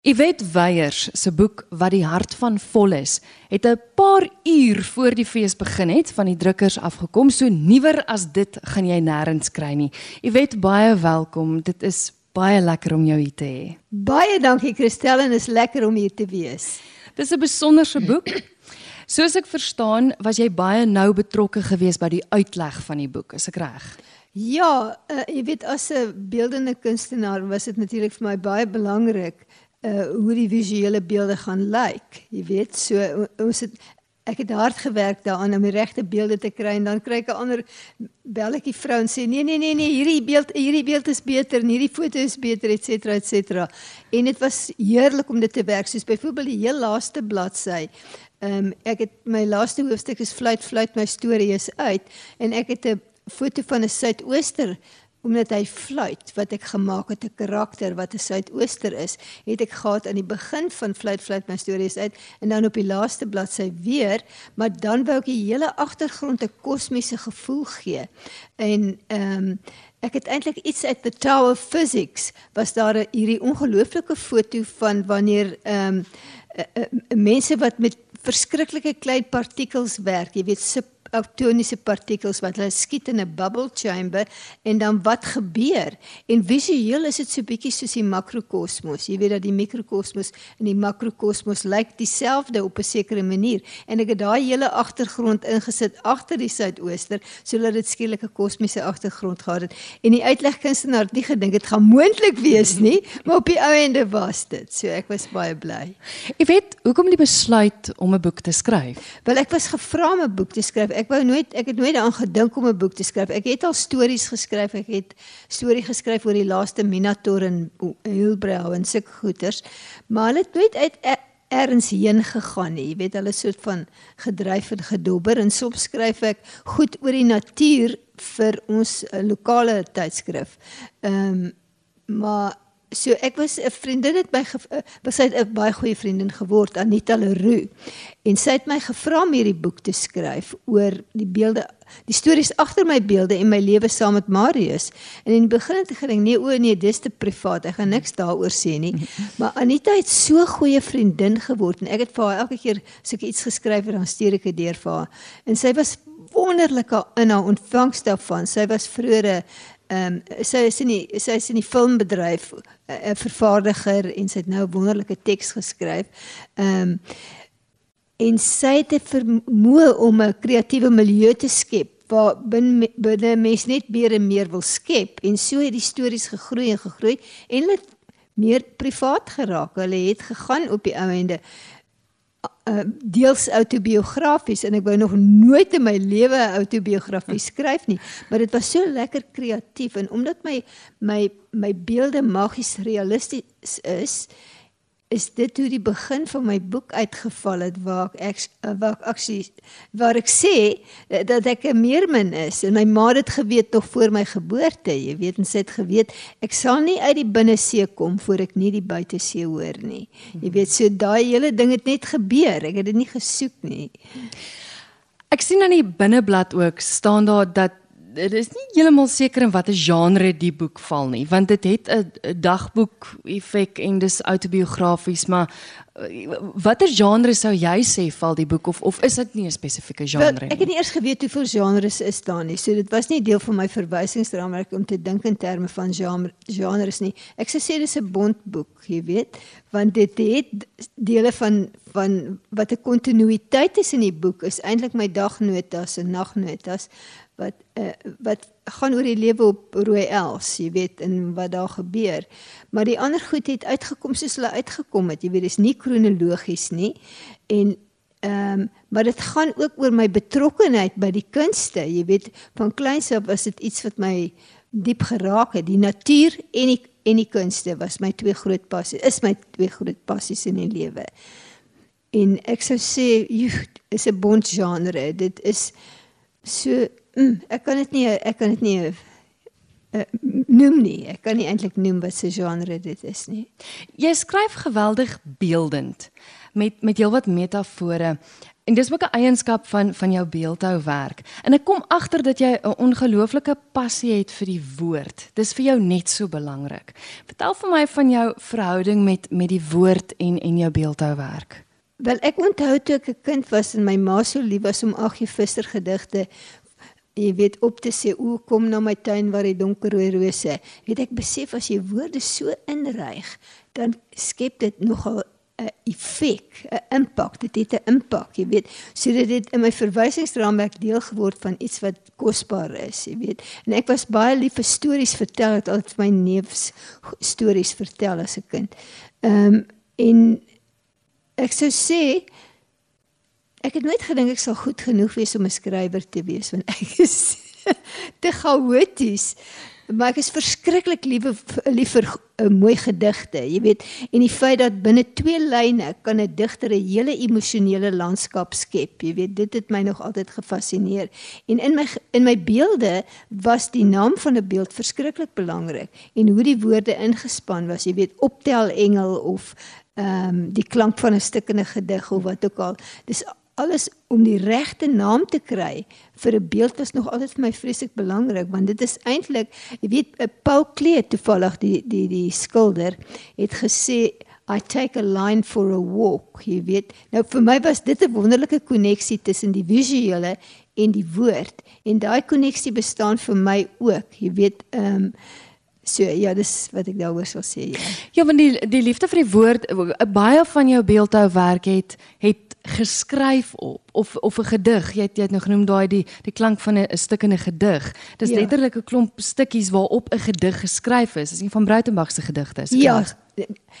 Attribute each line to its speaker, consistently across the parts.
Speaker 1: Yvette Weyers se boek Wat die hart van vol is, het 'n paar uur voor die fees begin het van die drukkers afgekom. So nuwer as dit gaan jy nêrens kry nie. Yvette, baie welkom. Dit is baie lekker om jou hier te hê.
Speaker 2: Baie dankie Christel en is lekker om hier te wees.
Speaker 1: Dis 'n besonderse boek. Soos ek verstaan, was jy baie nou betrokke geweest by die uitleg van die boek, is ek reg?
Speaker 2: Ja, uh, jy weet as 'n beeldende kunstenaar was dit natuurlik vir my baie belangrik uh hoe die visuele beelde gaan lyk. Jy weet, so ons het ek het hard gewerk daaraan om die regte beelde te kry en dan kry ek 'n ander belletjie vrou en sê nee nee nee nee, hierdie beeld hierdie beeld is beter hierdie foto is beter et cetera et cetera. En dit was heerlik om dit te werk. Soos byvoorbeeld die heel laaste bladsy. Ehm um, ek het my laaste hoofstuk is fluit fluit my storie is uit en ek het 'n foto van 'n suidooster omdat hy fluit wat ek gemaak het 'n karakter wat 'n suidooster is, het ek gehad aan die begin van fluit fluit my stories uit en dan op die laaste bladsy weer, maar dan wou ek die hele agtergrond 'n kosmiese gevoel gee. En ehm um, ek het eintlik iets uit the Tower of Physics was daar 'n hierdie ongelooflike foto van wanneer ehm um, mense wat met verskriklike klein partikels werk, jy weet sub atoniese partikels wat hulle skiet in 'n bubble chamber en dan wat gebeur? En visueel is dit so bietjie soos die makrokosmos. Jy weet dat die mikrokosmos en die makrokosmos lyk dieselfde op 'n sekere manier. En ek het daai hele agtergrond ingesit agter die suidooster sodat dit skielik 'n kosmiese agtergrond gehad het. En die uitlegkunstenaar het nie gedink dit gaan moontlik wees nie, maar op die ou ende was dit. So ek was baie bly.
Speaker 1: Jy weet, hoekom die besluit om 'n boek te skryf?
Speaker 2: Wel ek was gevra om 'n boek te skryf ek wou nooit ek het nooit daaraan gedink om 'n boek te skryf. Ek het al stories geskryf. Ek het storie geskryf oor die laaste Minotaur in Hilbrow en sulke goeters. Maar hulle het nooit uit erns heen gegaan nie. Jy weet hulle soort van gedryf en gedobber en soms skryf ek goed oor die natuur vir ons lokale tydskrif. Ehm um, maar So ek was 'n vriendin het my eh, was sy 'n baie goeie vriendin geword Anita Leroux. En sy het my gevra om hierdie boek te skryf oor die beelde die stories agter my beelde en my lewe saam met Marius. En in die begin het ek gedink nee o nee dis te privaat ek gaan niks daaroor sê nie. Maar Anita het so goeie vriendin geword en ek het vir haar elke keer as ek iets geskryf het dan stuur ek dit deur vir haar. En sy was wonderlike in haar ontvangs daarvan. Sy was vroeër ehm um, sy is in die sy is in die filmbedryf 'n uh, vervaardiger en sy het nou 'n wonderlike teks geskryf. Ehm um, en sy het 'n vermoë om 'n kreatiewe milieu te skep waar binne binne mense net meer en meer wil skep en so het die stories gegroei en gegroei en hulle meer privaat geraak. Hulle het gegaan op die ou ende uh, deels autobiografies en ek wou nog nooit in my lewe 'n autobiografie skryf nie, maar dit was so lekker kreatief en omdat my my my beelde magies realisties is, is dit hoe die begin van my boek uitgeval het waar ek waar ek aksie waar ek sê eh, dat ek 'n meermin is. En my ma het geweet tog voor my geboorte jy weet en sy het geweet ek sal nie uit die binnesee kom voor ek nie die buitesee hoor nie. Jy weet so daai hele ding het net gebeur. Ek het dit nie gesoek nie.
Speaker 1: Ek sien aan die binneblad ook staan daar dat dit is nie heeltemal seker in watter genre die boek val nie, want dit het 'n dagboek effek en dis autobiografies, maar watter genre sou jy sê val die boek of of is dit nie 'n spesifieke genre
Speaker 2: nie? Ek het nie eers geweet hoeveel genres is daar nie. So dit was nie deel van my verwysingsraamwerk om te dink in terme van genre genres nie. Ek sou sê dis 'n bondboek, jy weet, want dit het dele van van wat 'n kontinuïteit is in die boek is eintlik my dagnotas en nagnotas wat uh, wat gaan oor die lewe op Rooi Els, jy weet, en wat daar gebeur. Maar die ander goed het uitgekom soos hulle uitgekom het. Jy weet, dis nie kronologies nie. En ehm um, maar dit gaan ook oor my betrokkeheid by die kunste. Jy weet, van kleins af was dit iets wat my diep geraak het. Die natuur en die en die kunste was my twee groot passies. Is my twee groot passies in die lewe. En ek sou sê, jy is 'n bond genre. Dit is so mm, ek kan dit nie ek kan dit nie uh, noem nie. Ek kan nie eintlik noem wat se genre dit is nie.
Speaker 1: Jy skryf geweldig beeldend. met met heelwat metafore. En dis ook 'n eienskap van van jou beeldhouwerk. En ek kom agter dat jy 'n ongelooflike passie het vir die woord. Dis vir jou net so belangrik. Vertel vir my van jou verhouding met met die woord en en jou beeldhouwerk.
Speaker 2: Wel ek onthou toe ek 'n kind was en my ma so lief was om Aggie Visser gedigte jy weet op te sê o kom na my tuin waar die donkerrooi rose. Het ek besef as jy woorde so inryg dan skep dit nogal 'n effek 'n impak. Dit het 'n impak jy weet. Sodat dit in my verwysingsraamwerk deel geword van iets wat kosbaar is jy weet. En ek was baie lief vir stories vertel het altyd my neefs stories vertel as 'n kind. Ehm um, en ek sou sê ek het nooit gedink ek sal goed genoeg wees om 'n skrywer te wees want ek is te chaoties. Maar ek is verskriklik lief lief vir uh, mooi gedigte, jy weet, en die feit dat binne twee lyne kan 'n digter 'n hele emosionele landskap skep, jy weet, dit het my nog altyd gefassineer. En in my in my beelde was die naam van 'n beeld verskriklik belangrik en hoe die woorde ingespan was, jy weet, optel engel of ehm um, die klank van 'n stukkende gedig of wat ook al. Dis alles om die regte naam te kry vir 'n beeld was nog altyd vir my vreeslik belangrik want dit is eintlik jy weet Paul Klee toevallig die die die skilder het gesê I take a line for a walk jy weet nou vir my was dit 'n wonderlike koneksie tussen die visuele en die woord en daai koneksie bestaan vir my ook jy weet ehm um, So ja, dis wat ek daaroor sou sê. Ja,
Speaker 1: ja want die die liefde vir die woord, baie van jou beeldhouwerk het het geskryf op of of 'n gedig. Jy het jy het nou genoem daai die die klank van 'n stuk in 'n gedig. Dis ja. letterlik 'n klomp stukkies waarop 'n gedig geskryf is. Dis een van Bruitenberg se gedigte.
Speaker 2: Ja.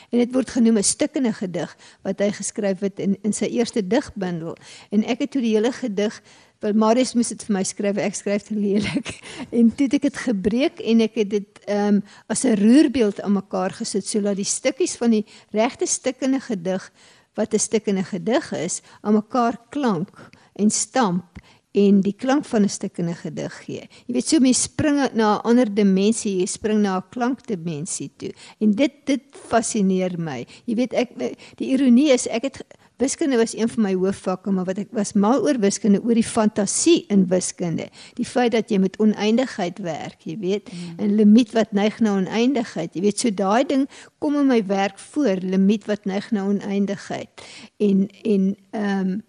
Speaker 2: En dit word genoem 'n stuk in 'n gedig wat hy geskryf het in in sy eerste digbundel. En ek het toe die hele gedig Wel Marius moes dit vir my skryf. Ek skryf te lelik. En toe het ek dit gebreek en ek het dit ehm um, as 'n roerbeeld aan mekaar gesit sodat die stukkies van die regte stuk in 'n gedig wat 'n stuk in 'n gedig is, aan mekaar klank en stamp en die klank van 'n stuk in 'n gedig gee. Jy weet so mense spring na 'n ander dimensie, jy spring na 'n klankdimensie toe. En dit dit fascineer my. Jy weet ek die ironie is ek het Wiskunde was een van my hoofvakke, maar wat ek was mal oor wiskunde, oor die fantasie in wiskunde. Die feit dat jy met oneindigheid werk, jy weet, mm. 'n limiet wat neig na oneindigheid. Jy weet, so daai ding kom in my werk voor, limiet wat neig na oneindigheid. En en ehm um,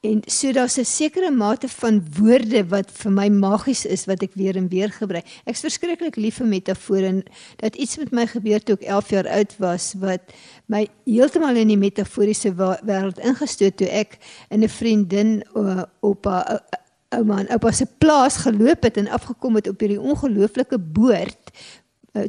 Speaker 2: En so daar's 'n sekere mate van woorde wat vir my magies is wat ek weer en weer gebruik. Ek's verskriklik lief vir metafore en dat iets met my gebeur toe ek 11 jaar oud was wat my heeltemal in die metaforiese wêreld ingestoot toe ek in 'n vriendin uh, op 'n ouma en oupa se plaas geloop het en afgekom het op hierdie ongelooflike boord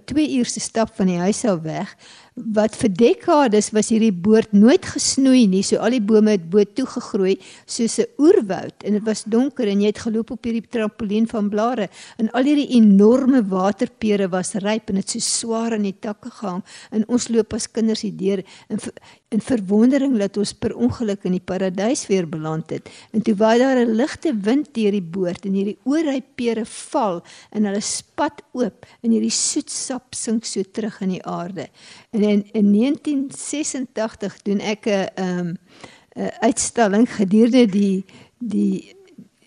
Speaker 2: 2 uh, uur se stap van die huis af weg wat vir dekades was hierdie boord nooit gesnoei nie. So al die bome het bo toe gegroei soos 'n oerwoud en dit was donker en jy het geloop op hierdie trampolien van blare en al hierdie enorme waterpere was ryp en dit so swaar in die takke gehang en ons loop as kinders hier deur in in verwondering dat ons per ongeluk in die paradys weer beland het. En toe waai daar 'n ligte wind deur die boord en hierdie oorrypere val en hulle spat oop en hierdie soet sap sink so terug in die aarde. En in, in 1986 doen ek 'n um, 'n uitstalling gedurende die die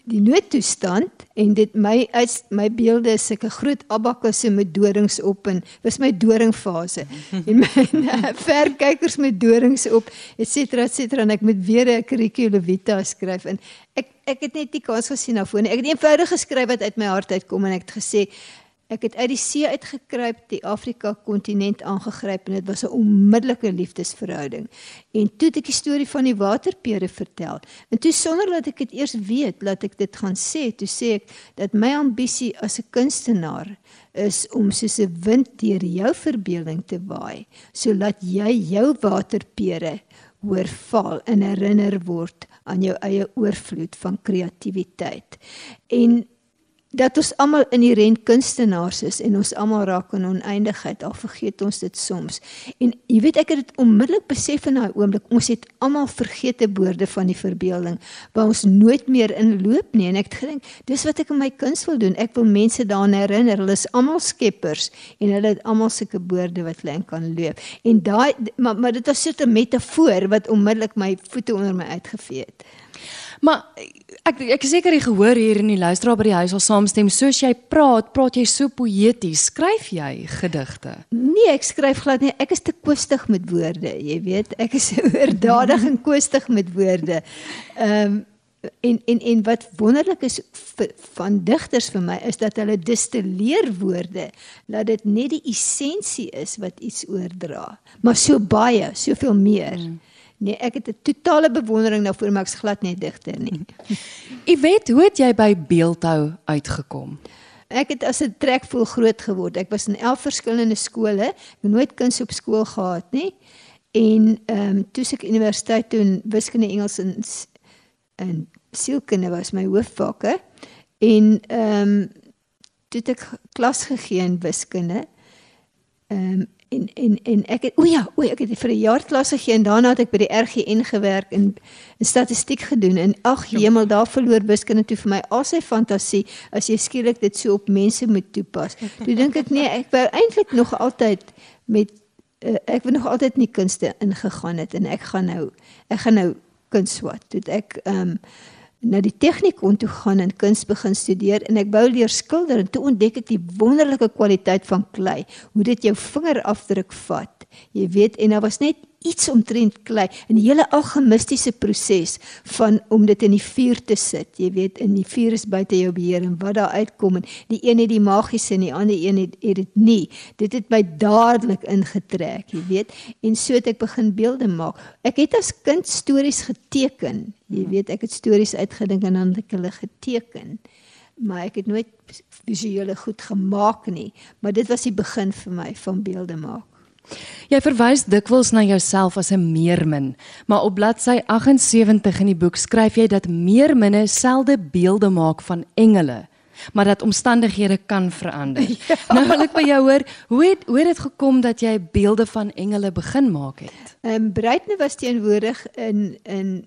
Speaker 2: die noodtoestand en dit my uit my beelde is sulke groot abakkusse met dorings op en was my doringfase. En my verkykers met dorings op et cetera et cetera en ek moet weer 'n curriculum vitae skryf. En ek ek het net nie kans gesien daarvoor nie ek het eenvoudig geskryf wat uit my hart uitkom en ek het gesê Ek het uit die see uitgekruip, die Afrika kontinent aangegryp en dit was 'n onmiddellike liefdesverhouding. En toe het ek die storie van die waterpere vertel. En toe sonder dat ek dit eers weet, laat ek dit gaan sê, toe sê ek dat my ambisie as 'n kunstenaar is om soos 'n wind deur jou verbeelding te waai, sodat jy jou waterpere hoor val en herinner word aan jou eie oorvloed van kreatiwiteit. En dat ons almal inherent kunstenaars is en ons almal raak in oneindigheid al vergeet ons dit soms. En jy weet ek het dit onmiddellik besef in daai oomblik ons het almal vergete boorde van die verbeelding waar ons nooit meer inloop nie en ek gedink dis wat ek in my kuns wil doen. Ek wil mense daaraan herinner hulle is almal skeppers en hulle het almal sulke boorde wat hulle in kan loop. En daai maar maar dit was so 'n metafoor wat onmiddellik my voete onder my uitgevee het.
Speaker 1: Maar ek ek seker jy gehoor hier in die luisteraar by die huis al saamstem. Soos jy praat, praat jy so poëties. Skryf jy gedigte?
Speaker 2: Nee, ek skryf glad nie. Ek is te koestig met woorde, jy weet. Ek is oordadig en koestig met woorde. Ehm um, en en en wat wonderlik is van digters vir my is dat hulle distilleer woorde dat dit net die essensie is wat iets oordra, maar so baie, soveel meer. Hmm. Nee, ek het 'n totale bewondering daarvoor, maar ek's glad nie digter nie.
Speaker 1: Jy weet, hoe het jy by beeldhou uitgekom?
Speaker 2: Ek het as 'n trekvoel groot geword. Ek was in 11 verskillende skole. Ek het nooit kuns op skool gehad nie. En ehm um, toe ek universiteit toe wiskunde, Engels en en sielkunde was my hoofvakke. En ehm um, toe het ek klas gegee in wiskunde. Ehm um, en en en ek het o ja, o ek het vir 'n jaar klas gegee en daarna het ek by die RGN gewerk en in statistiek gedoen en ag ja. hemel daar verloor wiskunde toe vir my al sy fantasie as jy skielik dit so op mense moet toepas. Toe dink ek nee, ek wou eintlik nog altyd met uh, ek wou nog altyd nie kunste ingegaan het en ek gaan nou ek gaan nou kuns wat. Toe ek ehm um, na die tegnikon toe gaan en kuns begin studeer en ek wou leer skilder en toe ontdek ek die wonderlike kwaliteit van klei, hoe dit jou vingerafdruk vat. Jy weet en daar was net iets omtrent klei en die hele alchemistiese proses van om dit in die vuur te sit. Jy weet in die vuur is buite jou beheer en wat daar uitkom en die een het die magiese en die ander een het, het dit nie. Dit het my dadelik ingetrek, jy weet. En so het ek begin beelde maak. Ek het as kind stories geteken. Jy weet, ek het stories uitgedink en dan het ek hulle geteken. Maar ek het nooit visuele goed gemaak nie, maar dit was die begin vir my van beelde maak.
Speaker 1: Jy verwys dikwels na jouself as 'n meermin, maar op bladsy 78 in die boek skryf jy dat meerminne selde beelde maak van engele, maar dat omstandighede kan verander. Ja. Nou wil ek by jou hoor, hoe het hoe het dit gekom dat jy beelde van engele begin maak het?
Speaker 2: Ehm um, Breitne was teenwoordig in in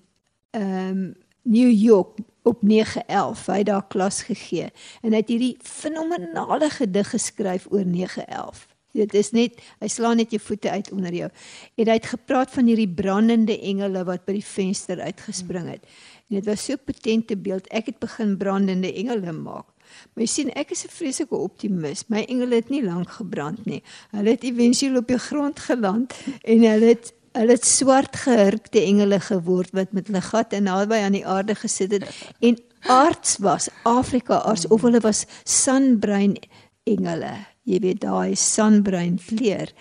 Speaker 2: ehm um, New York op 911. Hy daar klas gegee en hy het hierdie fenominale gedig geskryf oor 911. Dit is net hy slaan net jou voete uit onder jou. En hy het gepraat van hierdie brandende engele wat by die venster uitgespring het. En dit was so potente beeld. Ek het begin brandende engele maak. Maar jy sien, ek is 'n vreeslike optimis. My engele het nie lank gebrand nie. Hulle het éventueel op die grond geland en hulle het hulle het swart gehurkte engele geword wat met hulle gat en naby aan die aarde gesit het en aards was Afrika as of hulle was sunbruin engele jy weet daai sunbruin kleur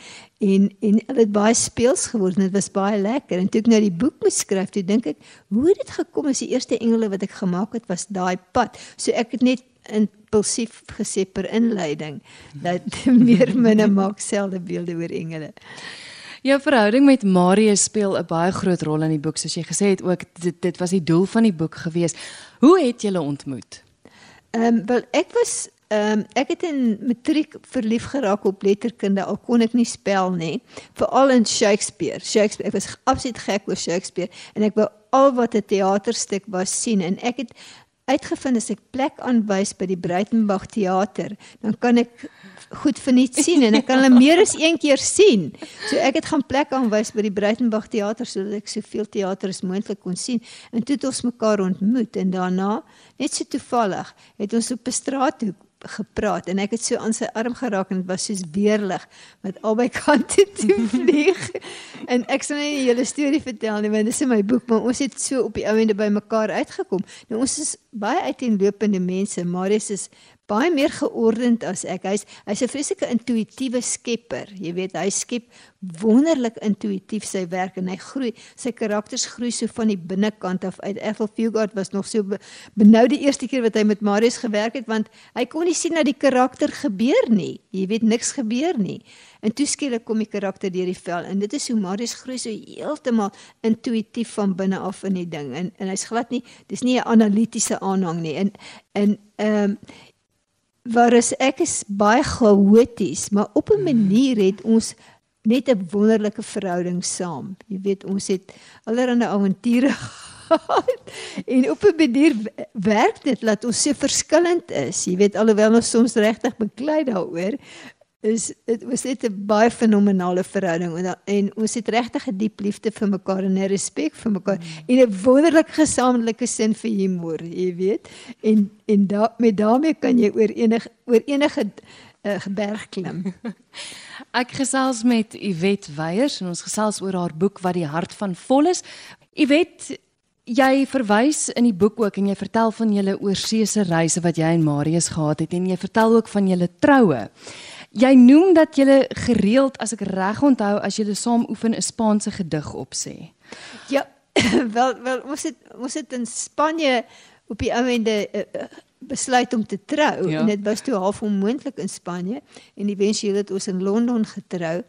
Speaker 2: en en hulle het baie speels geword en dit was baie lekker. En toe ek nou die boek moet skryf toe dink ek hoe het dit gekom as die eerste engele wat ek gemaak het was daai pad? So ek het net impulsief gesê per inleiding dat meer minne maak selde beelde oor engele.
Speaker 1: Jou verhouding met Marius speel 'n baie groot rol in die boek. Soos jy gesê het ook dit dit was die doel van die boek gewees. Hoe het julle ontmoet?
Speaker 2: Ehm um, wel ek was Ehm um, ek het in matriek verlief geraak op letterkunde al kon ek nie spel nie veral in Shakespeare. Shakespeare ek was absoluut gek oor Shakespeare en ek wou al wat 'n teaterstuk was sien en ek het uitgevind as ek plek aanwys by die Breitenberg teater dan kan ek goed verniet sien en ek kan hulle meer as een keer sien. So ek het gaan plek aanwys by die Breitenberg teater sodat ek soveel teater as moontlik kon sien en toe het ons mekaar ontmoet en daarna net so toevallig het ons op 'n straathoek gepraat en ek het so aan sy arm geraak en dit was soos weerlig met albei kante toe vlieg. en ek sal nie die hele storie vertel nie want dit is in my boek, maar ons het so op die ou ende by mekaar uitgekom. Nou ons is baie uiteenlopende mense. Marius is baie meer geordend as ek. Hy's hy's 'n vreeslike intuïtiewe skepper. Jy weet, hy skep wonderlik intuïtief sy werk en hy groei. Sy karakters groei so van die binnekant af uit. Ethel Fugard was nog so benou die eerste keer wat hy met Marius gewerk het want hy kon nie sien dat die karakter gebeur nie. Jy weet niks gebeur nie. En toe skielik kom die karakter deur die vel en dit is hoe Marius groei so heeltemal intuïtief van binne af in die ding. En en hy's glad nie dis nie 'n analitiese aanhang nie. En en ehm um, waar is ek is baie chaoties, maar op 'n manier het ons net 'n wonderlike verhouding saam. Jy weet, ons het allerlei avonture en op 'n manier werk dit dat ons so verskillend is. Jy weet alhoewel ons soms regtig beklei daaroor, is dit was net 'n baie fenominale verhouding en, en ons het regtig 'n diep liefde vir mekaar en 'n respek vir mekaar mm. en 'n wonderlike gesamentlike sin vir humor, jy weet. En en da, met daarmee kan jy oor enige oor enige uh, berg klim.
Speaker 1: Ek gesels met Iwet Weyers en ons gesels oor haar boek wat die hart van vol is. Iwet, jy verwys in die boek ook en jy vertel van julle oorseese reise wat jy en Marius gehad het en jy vertel ook van julle troue. Jy noem dat julle gereeld as ek reg onthou as julle saam oefen 'n Spaanse gedig opsê.
Speaker 2: Ja, wel wel ons het ons het in Spanje op die einde uh, besluit om te trou ja. en dit was toe half onmoontlik in Spanje en eventueel het ons in Londen getrou.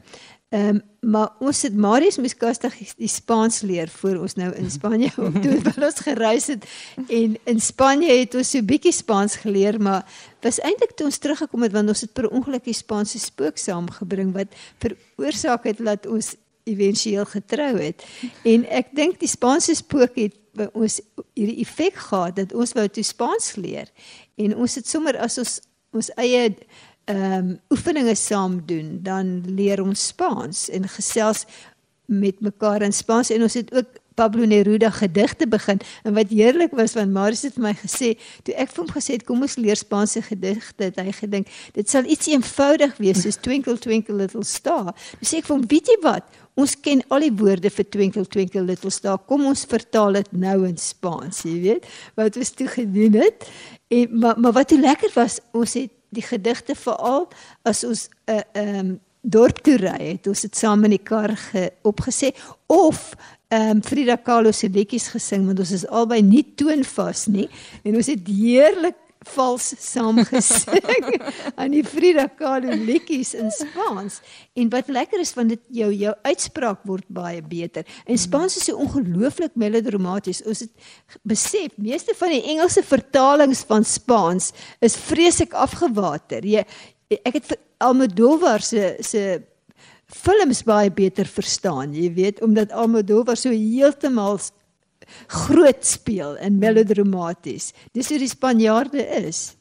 Speaker 2: Ehm um, maar ons het Marius Muskastig die Spaans leer voor ons nou in Spanje op toe wat ons gereis het. En in Spanje het ons so bietjie Spaans geleer maar was eintlik toe ons teruggekom het want ons het per ongeluk die Spaanse spook saamgebring wat veroorsaak het dat ons éventueel getrou het. En ek dink die Spaanse spook het by ons hierdie effek gehad dat ons wou toe Spaans leer. En ons het sommer as ons ons eie ehm um, oefeninge saam doen, dan leer ons Spaans en gesels met mekaar in Spaans. En ons het ook Pablo Neruda gedigte begin en wat heerlik was want Marius het vir my gesê toe ek vir hom gesê het kom ons leer Spaanse gedigte het hy gedink dit sal iets eenvoudig wees soos twinkle twinkle little star. Dis ek van weet jy wat? Ons ken al die woorde vir twinkle twinkle little star. Kom ons vertaal dit nou in Spaans jy weet wat ons toe gedoen het. En maar maar wat toe lekker was ons het die gedigte veral as ons 'n uh, ehm um, dorp toe ry het ons dit saam in die kar opgesê of ehm um, Frida Kahlo se liedjies gesing want ons is albei nie toonvas nie en ons het heerlik vals saam gesing aan die Frida Kahlo liedjies in Spaans. En wat lekker is want dit jou jou uitspraak word baie beter. En Spaans is so ongelooflik melodramaties ons het besef meeste van die Engelse vertalings van Spaans is vreeslik afgewater. Jy ek het Almodovar se se films baie beter verstaan jy weet omdat Almodovar so heeltemal groot speel en melodramaties. Dis hoe die Spanjaarde is.